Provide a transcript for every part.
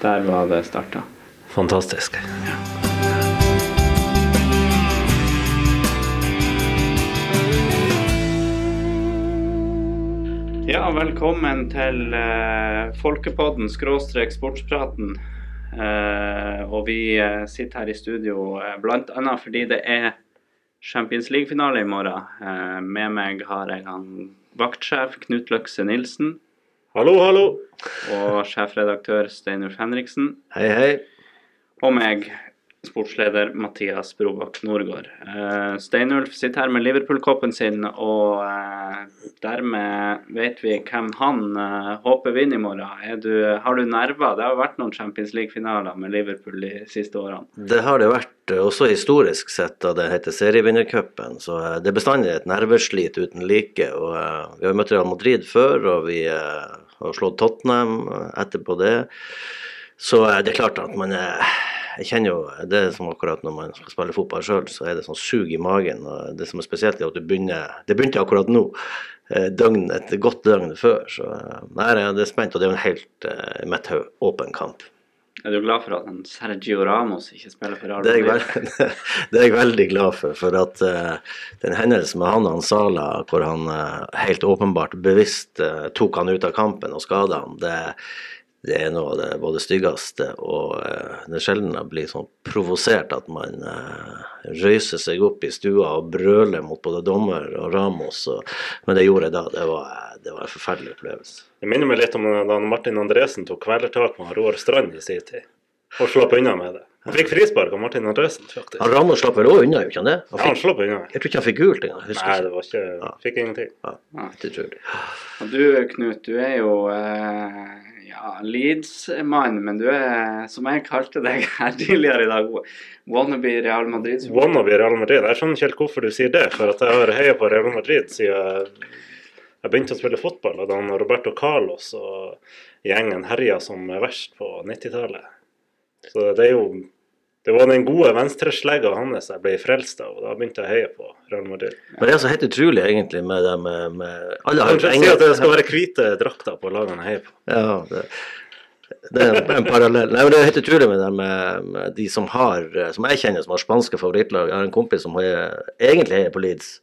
Der var det starta. Fantastisk. Ja, velkommen til eh, Folkepodden skråstrek sportspraten. Eh, og vi eh, sitter her i studio eh, bl.a. fordi det er Champions League-finale i morgen. Eh, med meg har jeg han vaktsjef Knut Løkse Nilsen Hallo, hallo. og sjefredaktør Steinulf Henriksen. Hei, hei. Og meg, sportsleder Mathias Brobakk Norgård. Eh, Steinulf sitter her med Liverpool-koppen sin, og eh, dermed vet vi hvem han eh, håper vinner i morgen. Du, har du nerver? Det har vært noen Champions League-finaler med Liverpool de siste årene. Det har det vært, også historisk sett, da det heter serievinnercupen. Så det er bestandig et nerveslit uten like. og Vi har møtt Real Madrid før, og vi har slått Tottenham eh, etterpå det. Så eh, det er klart at man er Jeg kjenner jo det som akkurat når man skal spille fotball sjøl, så er det sånn sug i magen. og Det som er spesielt, er at du begynner Det begynte akkurat nå. eh, Døgn, et godt døgn før. Så eh, nei, det er spent, og det er jo en helt i mitt åpen kamp. Er du glad for at Sergio Ramos ikke spiller for Real Det er, jeg Madrid? veld, det er jeg veldig glad for. For at uh, den hendelsen med han og Sala, hvor han uh, helt åpenbart bevisst uh, tok han ut av kampen og skada han, det, det er noe av det både styggeste og det er sjelden jeg blir sånn provosert at man røyser seg opp i stua og brøler mot både dommer og Ramos. Og, men det gjorde jeg da. Det var, det var en forferdelig opplevelse. Det minner meg litt om da Martin Andresen tok kvelertak med Roar Strand i sin tid, og slapp unna med det. Han fikk frispark av Martin Andresen, faktisk. Han Ramos slapp vel òg unna, gjorde han det? Han Ja, han slapp unna. jeg tror ikke han fikk gult engang. Nei, ikke. det var ikke Fikk ingenting. Ja, det tror jeg. Og du Knut, du er jo eh, ja, Leeds-mann, men du er, som jeg kalte deg her tidligere i dag, wannabe Real Madrid. Wannabe Real Madrid. Jeg skjønner ikke helt hvorfor du sier det, for at jeg har heia på Real Madrid siden jeg begynte å spille fotball, og da Roberto Carlos og gjengen herja som verst på 90-tallet. Så det er jo Det var den gode venstreslegga hans jeg ble frelst av, og da begynte jeg å heie på Real Madrid. Men det er så helt utrolig egentlig med det med, med Alle har jo si at det skal være hvite drakter på lagene jeg heier på. Ja, det, det er en, parallell. Nei, men Det er helt utrolig med det med, med de som har Som jeg kjenner som har spanske favorittlag. Jeg har en kompis som er, egentlig heier på Leeds.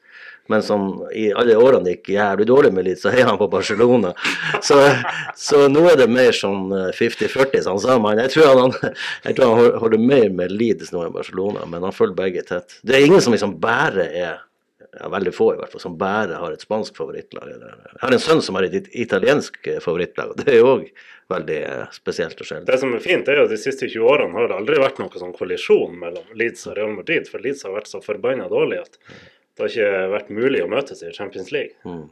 Men som i alle årene det gikk jævlig dårlig med Leeds, så heier han på Barcelona. Så, så nå er det mer sånn eh, 50-40, som han sa. Men jeg tror han, jeg tror han holder mer med Leeds nå enn Barcelona, men han følger begge tett. Det er ingen som liksom bare er ja, veldig få i hvert fall, som bare har et spansk favorittlag. Jeg har en sønn som har et italiensk eh, favorittlag, og det er jo òg veldig eh, spesielt og sjeldent. Det som er fint, er jo at de siste 20 årene har det aldri vært noen sånn kollisjon mellom Leeds og Real Madrid, for Leeds har vært så forbanna dårlig at det har ikke vært mulig å møtes i Champions League. Mm.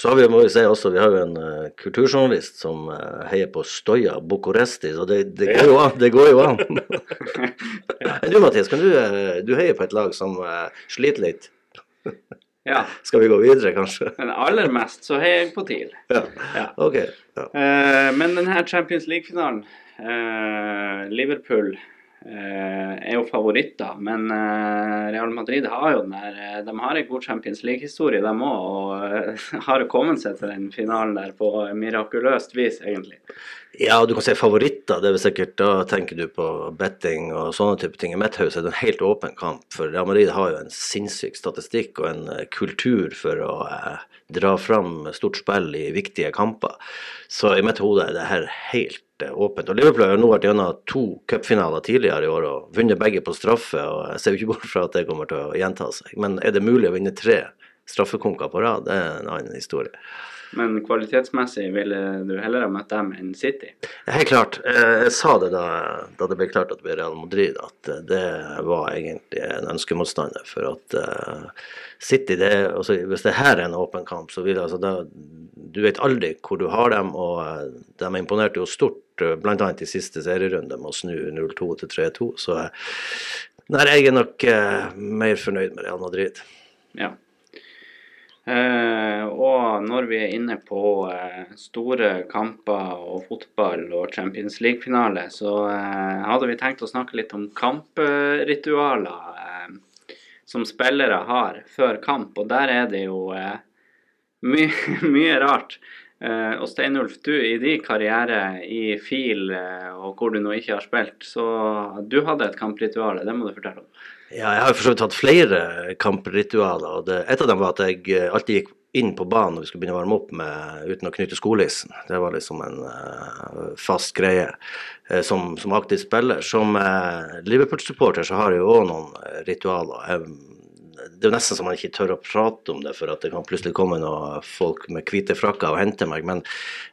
Så har vi, må vi si også, vi har jo en uh, kulturjournalist som uh, heier på Stoja Bucuresti, så det, det går jo an. Det går jo an. Du Mathias, kan du, uh, du heier på et lag som sliter litt. Ja, Skal vi gå videre, kanskje? men aller mest så heier jeg på TIL. Ja. Ja. Ok. Ja. Eh, men denne Champions League-finalen eh, Liverpool er jo favoritter, men eh, Real Madrid har jo den der eh, De har en god Champions League-historie, de òg, og eh, har kommet seg til den finalen der på mirakuløst vis, egentlig. Ja, du kan si favoritter. Det er vel sikkert, Da tenker du på betting og sånne type ting. I mitt hus er det en helt åpen kamp. For Real Madrid har jo en sinnssyk statistikk og en eh, kultur for å eh, dra fram stort spill i viktige kamper. Så i mitt hode er det her helt eh, åpent. Og Liverpool har nå vært gjennom to cupfinaler tidligere i år og vunnet begge på straffe. og Jeg ser jo ikke bort fra at det kommer til å gjenta seg. Men er det mulig å vinne tre straffekonker på rad? Det er en annen historie. Men kvalitetsmessig ville du heller ha møtt dem enn City. Helt klart. Eh, Jeg sa det da, da det ble klart at det ble Real Madrid, at eh, det var egentlig en ønskemotstander. For at eh, City, det, altså, hvis det her er en åpen kamp, så vil altså da Du vet aldri hvor du har dem, og de imponerte jo stort, bl.a. i siste serierunde med å snu 0-2 til 3-2. Så nei, jeg er nok mer fornøyd med Real Madrid. Ja. Eh, og når vi er inne på eh, store kamper og fotball og Champions League-finale, så eh, hadde vi tenkt å snakke litt om kampritualer eh, som spillere har før kamp. Og der er det jo eh, my mye rart. Eh, og Steinulf, du i din karriere i FIL og hvor du nå ikke har spilt, så du hadde et kampritual, det må du fortelle om. Ja, jeg har for så vidt hatt flere kampritualer. og det, Et av dem var at jeg eh, alltid gikk inn på banen når vi skulle begynne å varme opp med, uten å knytte skolissen. Det var liksom en uh, fast greie. Uh, som, som, aktiv spiller. Som uh, Liverpool-supporter så har jeg jo òg noen ritualer. Jeg, det er jo nesten så man ikke tør å prate om det, for at det kan plutselig komme noen folk med hvite frakker og hente meg. Men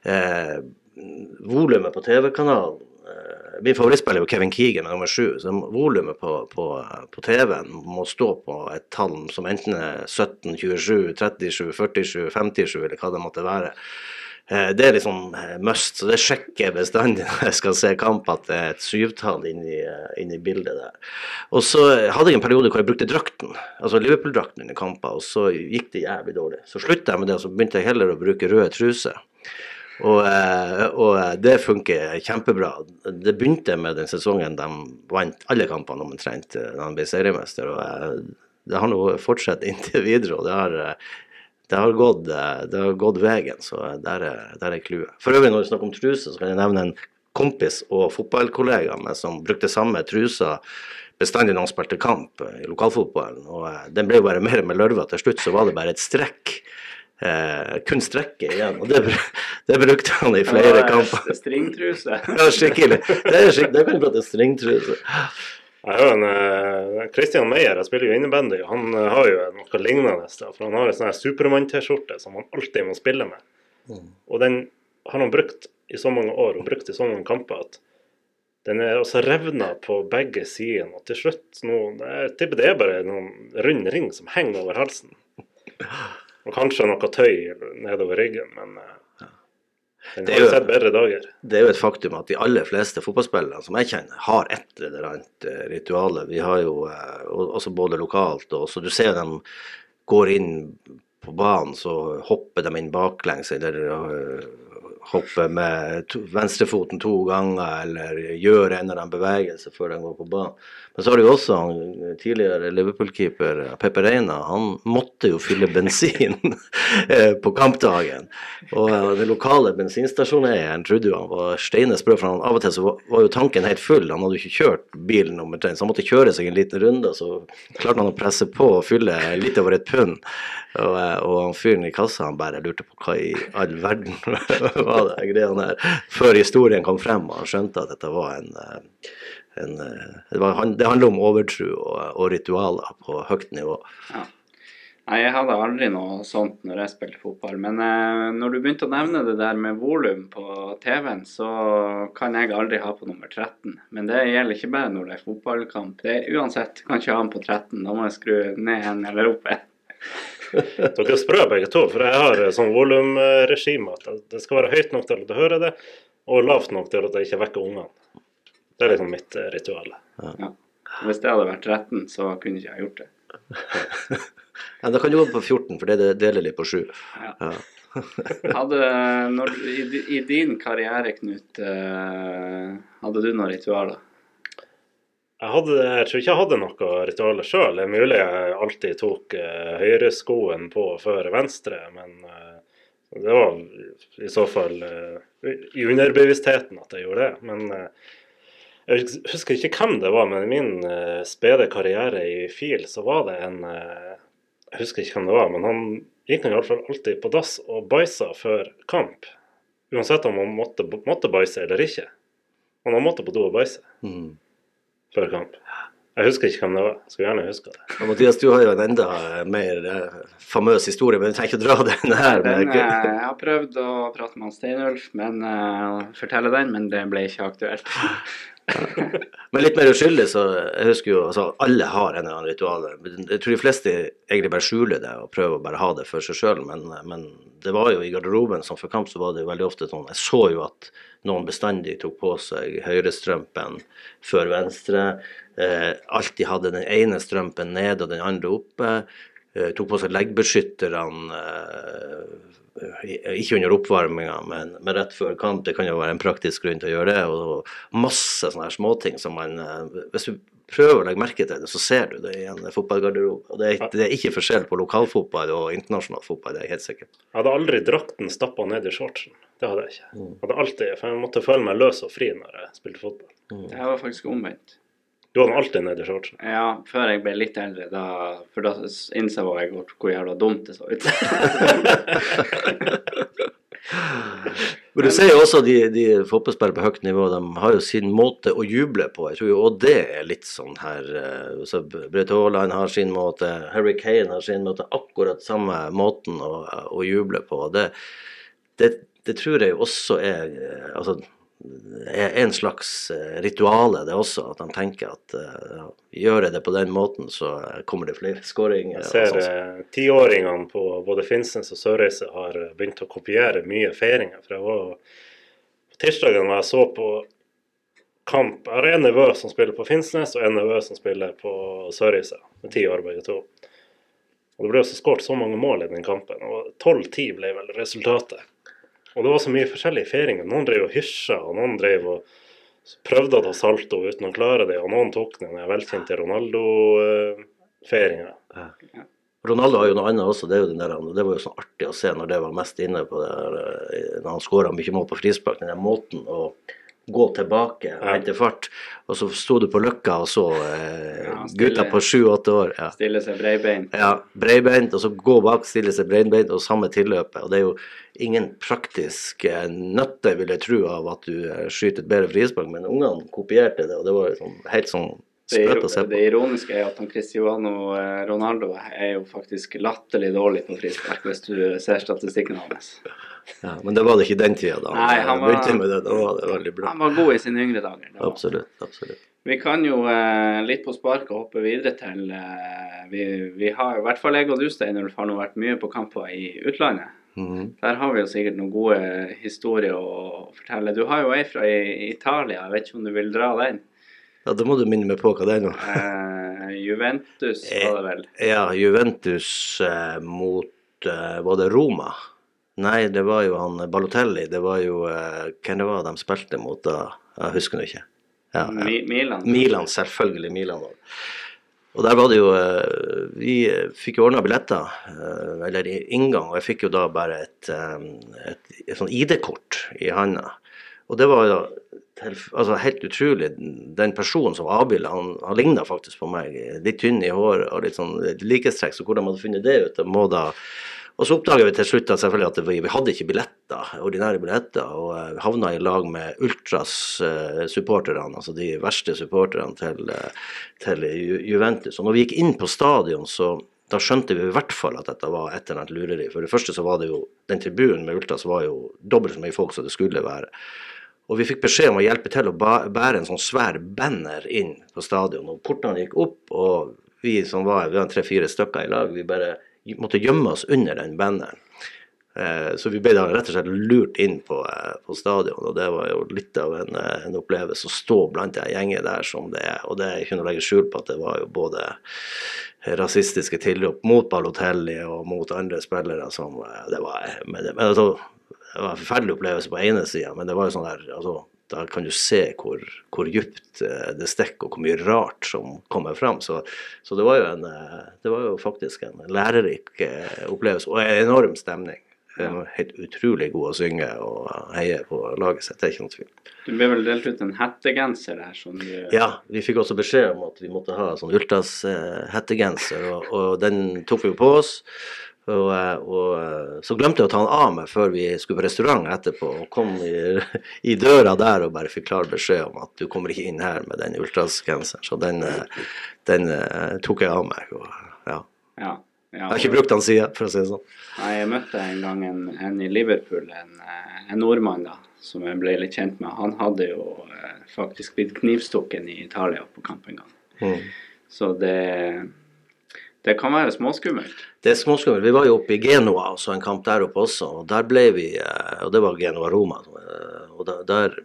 uh, volumet på TV-kanalen Min favorittspiller er jo Kevin Keegan med nummer sju. Så volumet på, på, på TV-en må stå på et tall som enten er 17, 27, 37, 47, 57 eller hva det måtte være. Eh, det er liksom eh, must, så det sjekker jeg bestandig når jeg skal se kamp, at det er et syvtall inni, eh, inni bildet der. Og så hadde jeg en periode hvor jeg brukte drakten, altså Liverpool-drakten under kamper, og så gikk det jævlig dårlig. Så slutta jeg med det, og så begynte jeg heller å bruke røde truser. Og, og, det funker kjempebra. Det begynte med den sesongen de vant alle kampene omtrent da de ble seriemester. og Det har nå fortsatt inntil videre. og det har det har gått, eh, det har gått veien, så der er, der er clouet. For øvrig, når vi snakker om truse, så kan jeg nevne en kompis og fotballkollega med som brukte samme trusa bestandig når han spilte kamp i lokalfotballen. Og eh, den ble jo bare mer med lørva. Til slutt så var det bare et strekk. Eh, kun strekket igjen. Og det, det, brukte han i flere kamper. Stringtruse. ja, skikkelig. Det er skikkelig. Det kan du stringtruse. Jeg har en uh, Christian Meyer, jeg spiller jo innebandy. Han uh, har jo noe lignende. For Han har en sånn Supermann-T-skjorte som han alltid må spille med. Mm. Og den har han brukt i så mange år og brukt i så mange kamper at den er også revna på begge sidene. Og til slutt nå, Jeg tipper det er bare noen rund ring som henger over halsen. Og kanskje noe tøy nedover ryggen, men uh, det er, jo, det er jo et faktum at de aller fleste fotballspillere som jeg kjenner, har et eller annet ritual. rituale. Vi har jo uh, også både lokalt og så Du ser dem går inn på banen, så hopper de inn baklengs eller hopper med to, venstrefoten to ganger eller gjøre en eller annen bevegelse før den går på banen. Men så har du også han tidligere Liverpool-keeper Pepper Reina. Han måtte jo fylle bensin eh, på kampdagen. Og eh, den lokale bensinstasjoneieren trodde jo han var steine sprø, for han, av og til så var jo tanken helt full. Han hadde jo ikke kjørt bilen nummer tre, så han måtte kjøre seg en liten runde. Så klarte han å presse på og fylle litt over et pund. Og, eh, og han fyren i kassa han bare lurte på hva i all verden var det greiene her, før historien kom frem og han skjønte at dette var en, eh, en eh, det, var, det, handler om overtro og, og, ritualer på høyt nivå. Ja. Nei, jeg hadde aldri noe sånt når jeg spilte fotball. Men eh, når du begynte å nevne det der med volum på TV-en, så kan jeg aldri ha på nummer 13. Men det gjelder ikke bare når det er fotballkamp. Det er uansett, kan ikke ha den på 13. Da må jeg skru ned en eller opp en. Dere er sprø begge to, for jeg har sånn volumregime at det skal være høyt nok til at du hører det, og lavt nok til at det ikke vekker ungene. Det er liksom mitt eh, ritual. Ja. Ja. Hvis det hadde vært 13, så kunne ikke jeg gjort det. ja, da kan du gå på 14, for det deler litt på 7. Ja. hadde, når, i, i, din karriere, Knut, hadde du noen ritualer? Jeg, hadde, jeg, tror ikke jeg hadde noe ritualer sjøl. Det er mulig jeg alltid tok uh, høyreskoen på før venstre, men uh, det var i så fall uh, i underbevisstheten at jeg gjorde det. Men jeg husker ikke hvem det var, men i min spede karriere i FIL så var det en Jeg husker ikke hvem det var, men han gikk iallfall alltid på dass og bæsja før kamp. Uansett om han måtte, måtte bæsje eller ikke. Han måtte på do og bæsje. Mm før kamp. Jeg husker ikke hvem det var. Skulle gjerne huske det. Og Mathias, du har jo en enda mer eh, famøs historie, men du trenger ikke å dra den her. Den, eh, jeg har prøvd å prate med Steinulf, men uh, fortelle den, men det ble ikke aktuelt. Men litt mer uskyldig, så jeg husker jo altså Alle har en eller annen ritual. Jeg tror de fleste egentlig bare skjuler det og prøver å bare ha det for seg sjøl, men, men, det var jo i garderoben som for kamp, så var det jo veldig ofte sånn Jeg så jo at noen bestandig tok på seg høyrestrømpen før venstre. Eh, alltid hadde den ene strømpen ned og den andre oppe. Eh, tok på seg leggbeskytterne. Eh, ikke under oppvarminga, men, men, rett før kamp. Det kan jo være en praktisk grunn til å gjøre det. Og masse sånne her småting som man eh, Hvis du prøver å legge merke til det, så ser du det i en fotballgarderobe. Og det er, det er ikke forskjell på lokalfotball og internasjonal fotball, det er jeg helt sikkert. Jeg hadde aldri drakten stappa ned i shortsen. Det hadde jeg ikke. Jeg hadde alltid, for jeg måtte føle meg løs og fri når jeg spilte fotball. Det her var faktisk omvendt. Du hadde alltid ned i shortsen. Ja, før jeg ble litt eldre, da, for da innså jeg hvor, jævla dumt det så ut. Men du ser jo også de, de fotballspillere på høyt nivå, de har jo sin måte å juble på. Jeg tror jo og det er litt sånn her eh, så Brett Haaland har sin måte, Harry Kane har sin måte, akkurat samme måten å, å juble på. Det, det, det tror jeg jo også er eh, altså, er en slags eh, rituale, det også. At de tenker at uh, gjør jeg det på den måten, så kommer det flere skåringer. Jeg ser sånn. eh, tiåringene på både Finnsnes og Sørreise har begynt å kopiere mye feiringer. For jeg var på tirsdagen var jeg så på kamp. Jeg har en nevø som spiller på Finnsnes, og en nevø som spiller på Sørreise. Med ti år begge to. Og det ble også skåret så mange mål i den kampen. og 12-10 ble vel resultatet. Og det var så mye forskjellige feiringer. Noen drev og hysja, og noen drev og prøvde å ta salto uten å klare det, og noen tok den velkjente Ronaldo-feiringa. Ronaldo har jo noe annet også. Det er der, det var jo sånn artig å se når det var mest inne på det der, eh, når han skåra mye mål på frispark. Den der måten å gå tilbake og hente fart. Og så sto du på Løkka og så eh, Ja, gutta på sju-åtte år. Ja. Stille seg breibeint. Ja, breibeint, og så gå bak, stille seg breibeint, og samme tilløpet. Og det er jo ingen praktisk eh, nøtte, vil jeg tro, av at du eh, skyter et bedre frispark, men ungene kopierte det, og det var sånn, helt sånn Det, det ironiske er at han Cristiano eh, Ronaldo er jo faktisk latterlig dårlig på frispark, hvis du ser statistikken hans. Ja, men det var det ikke den tida da Nei, han, var- begynte med det. Da var det veldig bra. Han var god i sine yngre dager. Absolutt. absolutt. Vi kan jo eh, litt på sparket hoppe videre til eh, vi, vi har i hvert fall jeg og du, Steinulf, har nå vært mye på kamper i utlandet. Mhm. Der har vi jo sikkert noen gode historier å fortelle. Du har jo ei fra Italia, jeg vet ikke om du vil dra den? Ja, Da må du minne meg på hva det er nå. Eh, Juventus var det vel? Ja, Juventus eh, mot eh, Var det Roma? Nei, det var jo han Balotelli. Det var jo eh, Hvem det var de spilte mot da? Jeg husker nå ikke. Ja, ja. Mi Milan? Milan, selvfølgelig. Milan. Og der var det jo eh, Vi fikk jo ordna billetter, eh, eller inngang, og jeg fikk jo da bare et, et, et, et sånn ID-kort i handa. Og det var jo altså helt utrolig. Den personen som avbilda, han, han ligna faktisk på meg. Litt tynn i håret og litt sånn likhetstrekk. Så hvordan man hadde funnet det ut, må da og så oppdaga vi til slutt at at vi, vi hadde ikke billetter, ordinære billetter, og eh, havna i lag med ultras-supporterne, altså de verste supporterne til, eh, til Juventus. Og når vi gikk inn på stadion, så da skjønte vi i hvert fall at dette var et eller annet lureri. For det første så var det jo Den tribunen med ultras var jo dobbelt så mye folk som det skulle være. Og vi fikk beskjed om å hjelpe til å bære en sånn svær banner inn på stadion. Og portene gikk opp, og vi som var, var tre-fire stykker i lag, vi bare måtte gjemme oss under den banneren. Eh, Så vi ble da rett og slett lurt inn på, eh, på stadion, og det var jo litt av en, eh, en opplevelse å stå blant de gjenger der som det er. Og det er ikke noe å legge skjul på at det var jo både rasistiske tilløp mot Balotelli og mot andre spillere som Det var, men men altså, det var en forferdelig opplevelse på ene sida, men det var jo sånn der altså, Da kan du se hvor, hvor dypt eh, det stikker, og hvor mye rart som kommer fram. Så, så det var jo en eh, Det var jo faktisk en lærerik eh, opplevelse, og en enorm stemning. Ja. helt utrolig god å synge og heie på laget sitt, det er ikke noe tvil. Du ble vel delt ut en hettegenser der som du Ja, vi fikk også beskjed om at vi måtte ha sånn Ultras eh, hettegenser, og, og den tok vi jo på oss. Og, eh, og eh, så glemte jeg å ta den av meg før vi skulle på restaurant etterpå, og kom i, i døra der og bare fikk klar beskjed om at du kommer ikke inn her med den Ultras-genseren. Så den, eh, den tok jeg av meg. Og, ja. Ja. ja. Jeg har ikke brukt den siden, for å si det sånn. Jeg møtte en gang en, en i Liverpool, en, en nordmann da, som jeg ble litt kjent med. Han hadde jo faktisk blitt knivstukken i Italia på kamp en gang. Mm. Så det, det kan være småskummelt. Det er småskummelt. Vi var jo oppe i Genoa, og så en kamp der oppe også. og Der ble vi, eh, og det var Genoa-Roma. eh, Og der,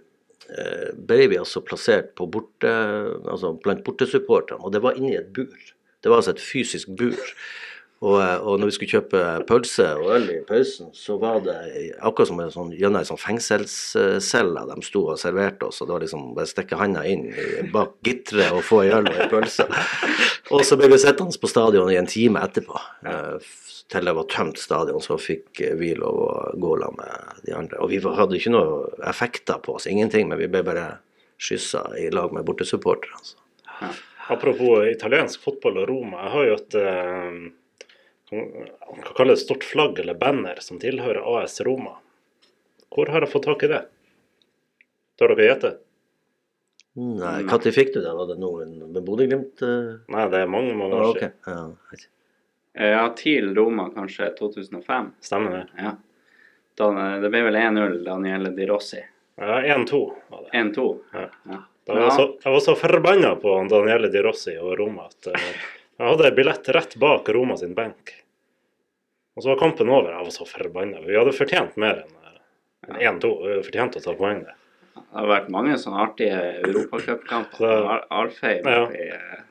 eh, ble vi altså plassert på borte, altså blant bortesupporterne, og det var inni et bur. Det var altså et fysisk bur. Og, eh, og når vi skulle kjøpe pølse og øl i pausen, så var det akkurat som en sånn, gjennom en sånn fengselscelle de sto og serverte oss. og Det var liksom bare stikke handa inn bak gitteret og få en øl og en pølse. Og så ble vi sittende på stadion i en time etterpå. eh, Til det var tømt stadion, så fikk eh, vi lov å gå sammen med de andre. Og vi hadde ikke noe effekter på oss, ingenting, men vi ble bare skyssa i lag med bortesupportere. Altså. Apropos italiensk fotball og Roma. Jeg har jo et Man kan kalle det stort flagg eller banner som tilhører AS Roma. Hvor har jeg fått tak i det? Tør dere gjette? Nei, Når fikk du det? Var det noen med Bodø-Glimt? Uh... Nei, det er mange, mange Ah, år siden. Ja, jeg vet. Eh, Ja, TIL Roma kanskje 2005. Stemmer det? Ja. Da, det ble vel 1-0 Daniele Di Rossi. Ja, 1-2 var det. 1-2. Ja. Ja. Da var jeg, så, jeg var så forbanna på Daniele Di Rossi og Roma at eh, jeg hadde billett rett bak Roma sin benk. Og så var kampen over. Jeg var så forbanna. Vi hadde fortjent mer enn eh, 1-2. Vi hadde fortjent å ta poeng der. Det har vært mange sånne artige europacupkamper. Så- Al- Alfheim Ja. eh,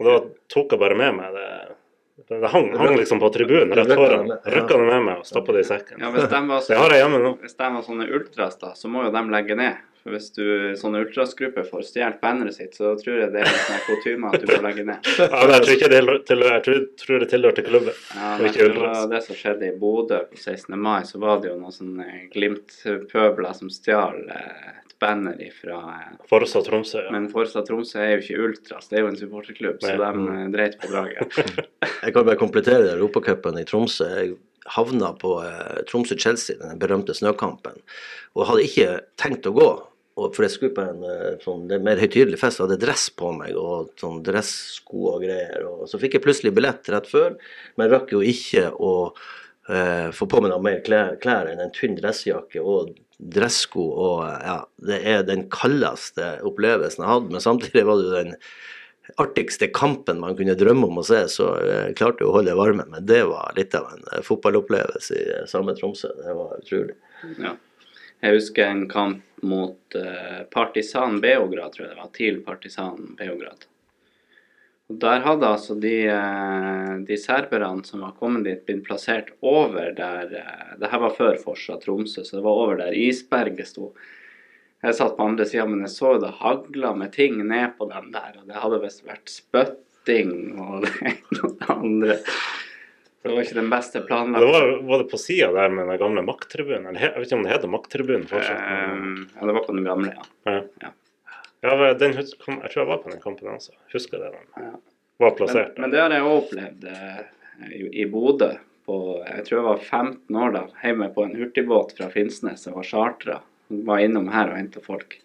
Og da tok jeg bare med meg det. Det hang, hang liksom på tribunen rett foran. Rykka det med meg og stappa det i sekken. Ja, hvis de var, Det har jeg hjemme nå. hvis de var sånne ultras, da, så må jo de legge ned. For hvis du sånne ultrasgrupper får stjålet banneret sitt, så tror jeg det er en sånn kutyme at du må legge ned. Ja, men jeg tror ikke det, til, jeg tror, tror det tilhørte klubben. Ja, men ikke det var det som skjedde i Bodø på 16. mai, så var det jo noen sånne Glimt-pøbler som stjal eh, et banner ifra eh, Forsa Tromsø. Ja. Men Forsa Tromsø er jo ikke ultras, det er jo en supporterklubb, så de eh, dreit på draget. Jeg kan bare komplettere Europacupen i Tromsø. Jeg havna på eh, Tromsø-Chelsea, den berømte snøkampen, og hadde ikke tenkt å gå. Og for jeg skulle på en eh, sånn, er mer høytidelig fest, og hadde dress på meg og sånn dressko og greier. Og så fikk jeg plutselig billett rett før, men rakk jo ikke å eh, få på meg noe mer klær, klær enn en tynn dressjakke og dressko. Og eh, ja, det er den kaldeste opplevelsen jeg hadde, men samtidig var det jo den artigste kampen man kunne drømme om å se, så jeg klarte å holde varmen. Men det var litt av en eh, fotballopplevelse i samme Tromsø. Det var utrolig. Ja. Jeg husker en kamp mot uh, Partisan Beograd, tror jeg det var. TIL Partisan Beograd. Og Der hadde altså de, uh, de serberne som var kommet dit, blitt plassert over der uh, Det her var før Forsa Tromsø, så det var over der isberget sto. Jeg satt på andre sida, men jeg så det hagla med ting ned på den der, og det hadde visst vært spytting og det ene og det andre. Så det var ikke den beste Det var, var det på sida der med den gamle makttribunen? Jeg vet ikke om det heter makttribunen fortsatt. men- Eh, ja, det var på den gamle, ja. Ja. ja. Ja, den, jeg tror jeg var på den kampen også. Husker det. Den var plassert. men det har jeg òg opplevd eh, i, i Bodø. På, jeg tror jeg var 15 år da, hjemme på en hurtigbåt fra Finnsnes og var chartra. Var innom her og henta folk.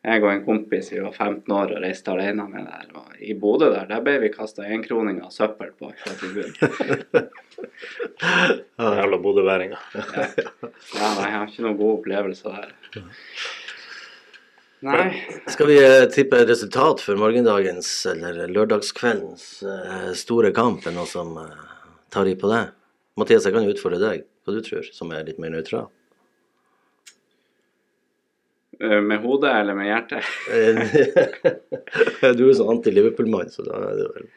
Jeg og en kompis vi var 15 år og reiste alene med det her. Og I Bodø der, der ble vi kasta enkroninger og søppel på fra tribunen. Jævla bodøværinger. Ja, nei, jeg har ikke noen gode opplevelser der. Nei. Skal vi eh, tippe resultat for morgendagens eller lørdagskveldens eh, store kamp? Er noe som eh, tar i på det? Mathias, jeg kan utfordre deg. Hva du tror, som er litt mer nøytral? Eh, Med hodet eller med hjertet? du er sånn anti-Liverpool-mann, så da er det vel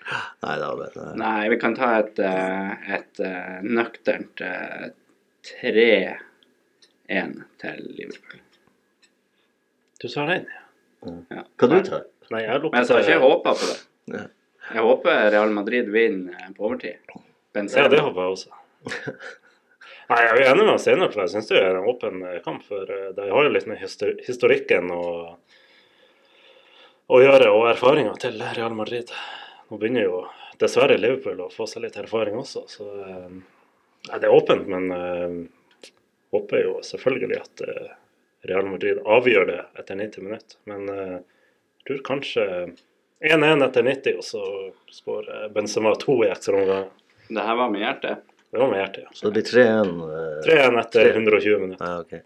Nei da, men eh, Nei, vi kan ta et, eh, et nøkternt eh, 3-1 til Liverpool. Du sa den, ja. Ja. Hva du tar Nei, jeg Men jeg sa ikke jeg lukter på det. Ja. Jeg håper Real Madrid vinner på overtid. Benzema. Ja, det håper jeg også. Nei, jeg er enig med Steinar, for jeg syns det er en åpen eh, kamp. For eh, de har jo litt med historikken å, å gjøre, og erfaringa til Real Madrid. Nå begynner jo dessverre Liverpool å få seg litt erfaring også, så eh, Nei, det er åpent, men jeg håper jo selvfølgelig at Real Madrid avgjør det etter 90 minutter. Men jeg tror kanskje 1-1 etter 90, og så spår Benzema 2 i ekstraomganger. Det her var med hjertet. Det var med hjertet, ja. Så det blir 3-1. eh, 3-1 etter Tre. 120 minutter. Ja, okay.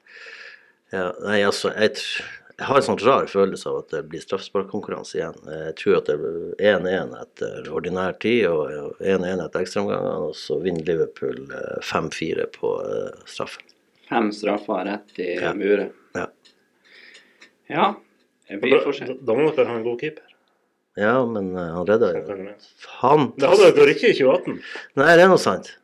Ja, nei, altså, jeg, tr- jeg har en sånn rar følelse av at det blir straffesparkkonkurranse igjen. Jeg tror at det blir 1-1 etter ordinær tid og 1-1 etter ekstraomgangene, og så vinner Liverpool eh, 5-4 på eh, straffen. Fem straffer rett i Ja. muret. Ja. Ja, vi Da, får se. da må dere ha en god keeper. Ja, men eh, han redda jo Det hadde dere ikke i 2018. Nei, det er noe sant.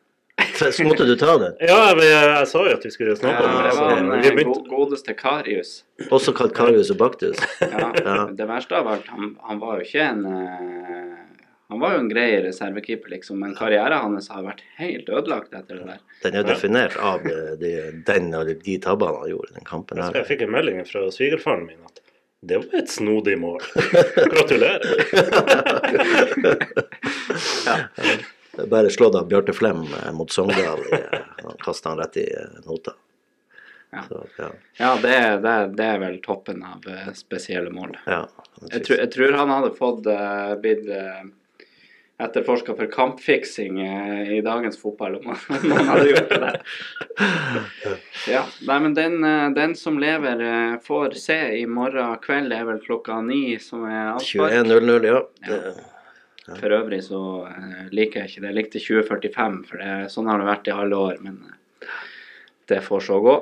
Så måtte du ta den. Ja, men jeg, jeg sa jo at vi skulle Ja, snakke om det. det Så var eh, begynte, godeste Karius. Også kalt Karius og Baktus. Ja, Ja. Det verste av alt, han, han var jo ikke en eh, Han var jo en grei reservekeeper, liksom, men karrieren hans har vært helt ødelagt etter det der. Den er definert av de, de, den og de tabbene han gjorde i den kampen her. jeg fikk en melding fra svigerfaren min at det var et snodig mål. Gratulerer. Bare slått av Bjarte Flem eh, mot Sogndal. og Han kasta han rett i eh, nota. Ja. Så, ja. Ja, det, det, det er vel toppen av eh, spesielle mål. ja. Jeg, tror- jeg tror han hadde fått uh, blitt uh, etterforska for kampfiksing eh, i dagens fotball, om han, hadde gjort det. Ja, nei, men den, eh, den som lever, eh, får se i morgen kveld. Det er vel klokka ni som er avspark. 21.00, ja. Det, For øvrig så eh, liker jeg ikke det. Jeg likte 2045, for det, sånn har det vært i alle år. Men eh, det får så gå.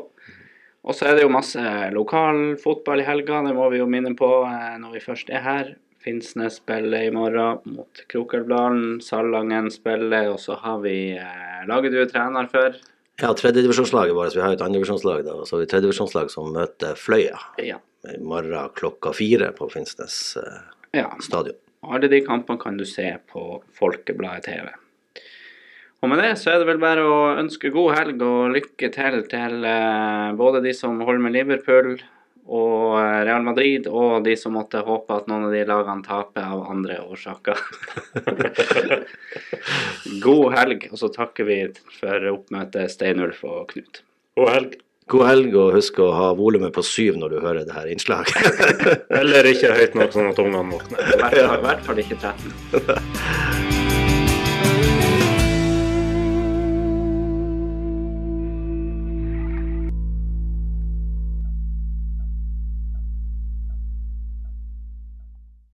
Og så er det jo masse lokal fotball i helga, det må vi jo minne på eh, når vi først er her. Finnsnes spiller i morgen mot Krokelbladen. Salangen spiller, og så har vi Laget du er trener for? ja, tredjedivisjonslaget vårt. Vi har jo et andredivisjonslag, da. Og så har vi tredjedivisjonslag som møter Fløya Ja. i morgen klokka fire på Finnsnes eh, ja. Alle de kampene kan du se på Folkebladet TV. Og med det så er det vel bare å ønske god helg og lykke til til eh, både de som holder med Liverpool og eh, Real Madrid, og de som måtte håpe at noen av de lagene taper av andre årsaker. god helg, og så takker vi for oppmøtet Steinulf og Knut. God helg. God helg, og husk å ha volumet på syv når du hører det her innslaget. Eller ikke høyt nok sånn at ungene våkner. I hvert fall, ikke 13.